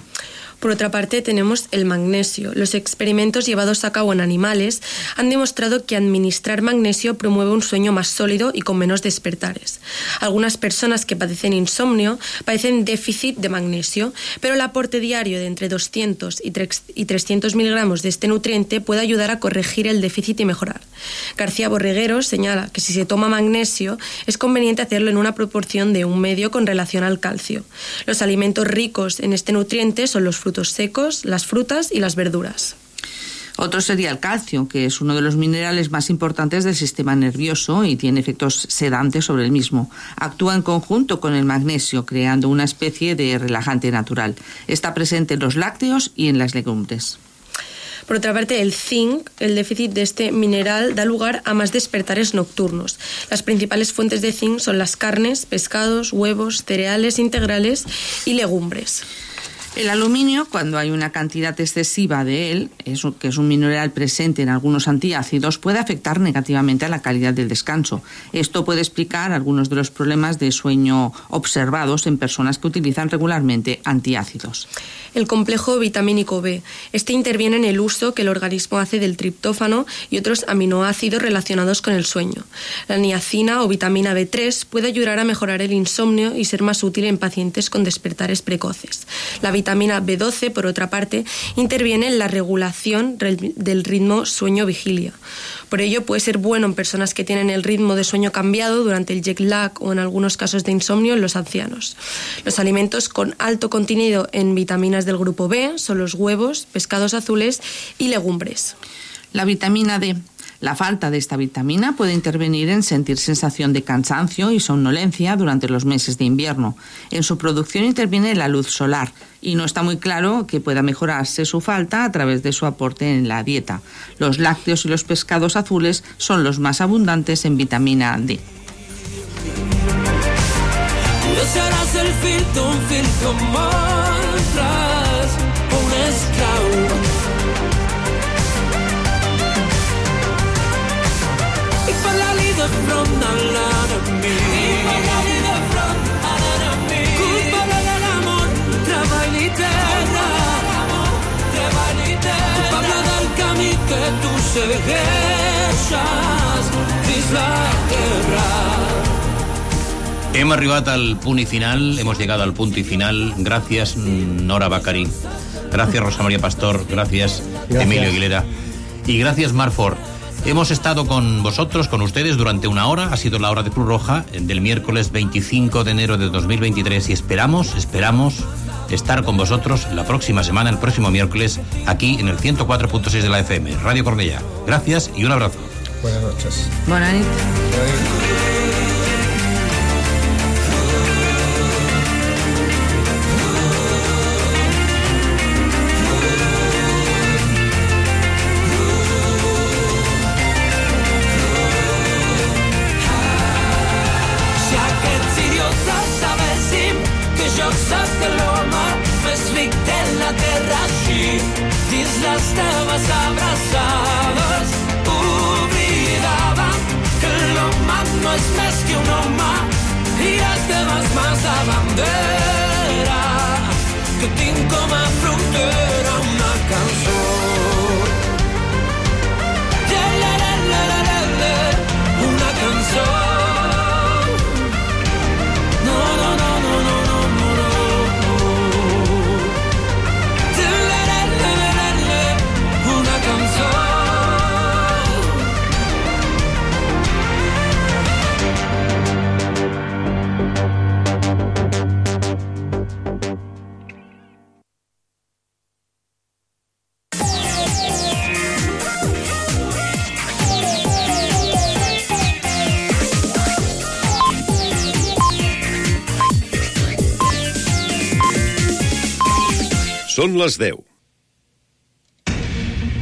H: Por otra parte, tenemos el magnesio. Los experimentos llevados a cabo en animales han demostrado que administrar magnesio promueve un sueño más sólido y con menos despertares. Algunas personas que padecen insomnio padecen déficit de magnesio, pero el aporte diario de entre 200 y tres- y 300 miligramos de este nutriente puede ayudar a corregir el déficit y mejorar. García Borreguero señala que si se toma magnesio es conveniente hacerlo en una proporción de un medio con relación al calcio. Los alimentos ricos en este nutriente son los frutos secos, las frutas y las verduras.
G: Otro sería el calcio, que es uno de los minerales más importantes del sistema nervioso y tiene efectos sedantes sobre el mismo. Actúa en conjunto con el magnesio, creando una especie de relajante natural. Está presente en los lácteos y en las legumbres.
H: Por otra parte, el zinc, el déficit de este mineral, da lugar a más despertares nocturnos. Las principales fuentes de zinc son las carnes, pescados, huevos, cereales integrales y legumbres.
G: El aluminio, cuando hay una cantidad excesiva de él, es que es un mineral presente en algunos antiácidos, puede afectar negativamente a la calidad del descanso. Esto puede explicar algunos de los problemas de sueño observados en personas que utilizan regularmente antiácidos.
H: El complejo vitamínico B. Este interviene en el uso que el organismo hace del triptófano y otros aminoácidos relacionados con el sueño. La niacina o vitamina B3 puede ayudar a mejorar el insomnio y ser más útil en pacientes con despertares precoces. Vitamina B12, por otra parte, interviene en la regulación del ritmo sueño-vigilia. Por ello, puede ser bueno en personas que tienen el ritmo de sueño cambiado durante el jet lag o en algunos casos de insomnio en los ancianos. Los alimentos con alto contenido en vitaminas del grupo B son los huevos, pescados azules y legumbres.
G: La vitamina D. La falta de esta vitamina puede intervenir en sentir sensación de cansancio y somnolencia durante los meses de invierno. En su producción interviene la luz solar y no está muy claro que pueda mejorarse su falta a través de su aporte en la dieta. Los lácteos y los pescados azules son los más abundantes en vitamina D.
M: Tú seràs el fill d'un fill com
E: Hemos arribat al punt y final, hemos llegado al punto y final. Gracias, Nora Bacari. Gracias, Rosa María Pastor. Gracias,
B: Gracias.
E: Emilio Aguilera. Y gracias, Marford. Hemos estado con vosotros, con ustedes, durante una hora. Ha sido la hora de Cruz Roja eh, del miércoles 25 de enero de 2023 y esperamos, esperamos estar con vosotros la próxima semana, el próximo miércoles, aquí en el 104.6 de la FM, Radio Cornella. Gracias y un abrazo.
J: Buenas noches.
G: Buenas noches.
Q: Són les 10.